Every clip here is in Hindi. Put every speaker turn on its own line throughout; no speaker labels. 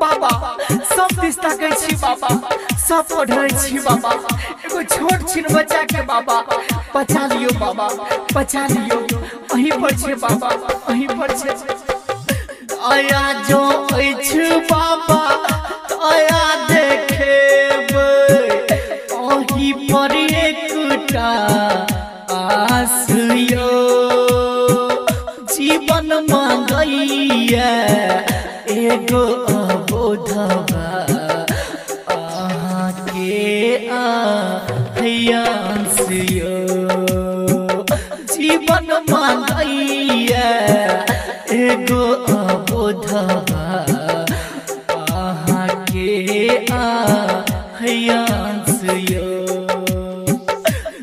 बाबा, सब दिस ताकै छी बाबा, सब पढ़ै छी बाबा। एगो छोट छिन बच्चा के बाबा बचा लियो बाबा बचा लियो। अहीं पर छै बाबा, अहीं पर छै। दया जो अछि बाबा दया देखेबै। अहीं पर एकटा आस यो जीवन मांगैया एगो अबोधवा आके जीवन मांगैया एगो अबोधवा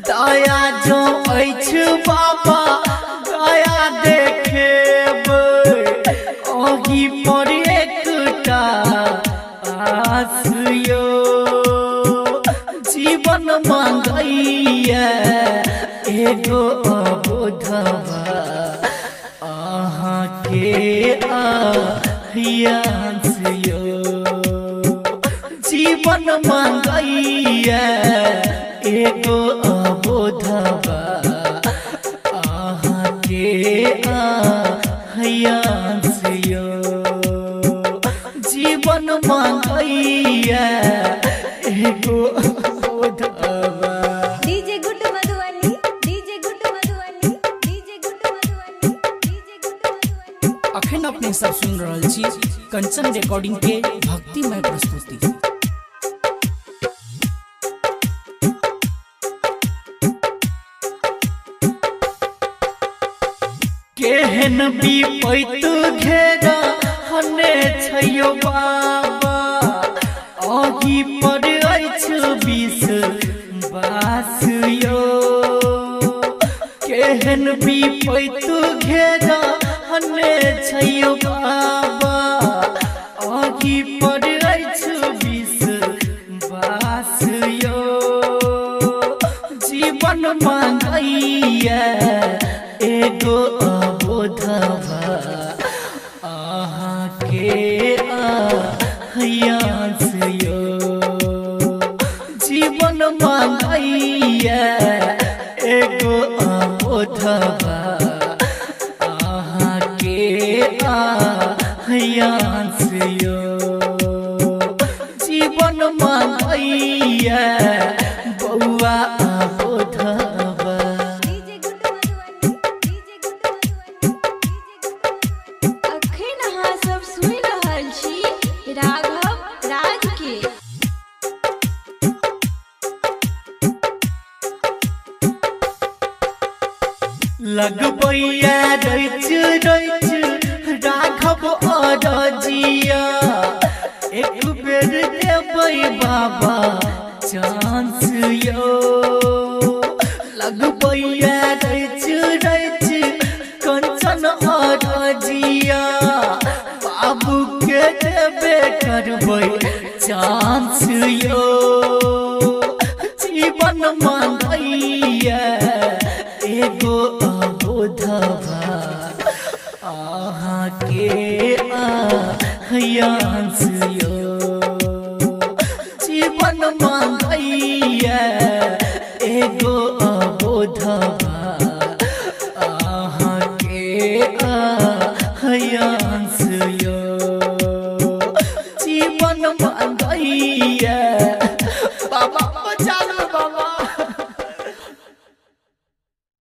दया जो अछि आस यो जीवन मांगैया, एगो अबोधवा। अहाँके आयांस यो जीवन मांगैया, एगो अबोधवा। अहाँके आयांस मांगैया एगो अबोधवा
DJ Guddu Madhubani DJ Guddu Madhubani DJ Guddu Madhubani DJ Guddu Madhubani
अखन अपने सब सुन रहल छी कंचन रिकॉर्डिंग के भक्तिमय प्रस्तुति। केहन विपैत घेरा हने छैयो बाबा। अही पर अछि विष बास यो। केहन विपैत घेरा हने बाबा। अही पर अछि विष बास यो। जीवन मांगैया एगो अबोधवा। अहाँके आयांस यो जीवन मांगैया एगो अबोधवा अहाँके आयांस यो जीवन मांगैया बौआ लगबैया रैच रैच राघव अरजिया। एक बेर देबै बाबा, चांस यो। लगबैया रैच रैच कंचन अरजिया। बाबू के देबे करबै, चांस यो। जीवन मांगैया आयांस यो जीवन मांगैया एगो अबोधवा अहाँके आयांस यो जीवन मांगैया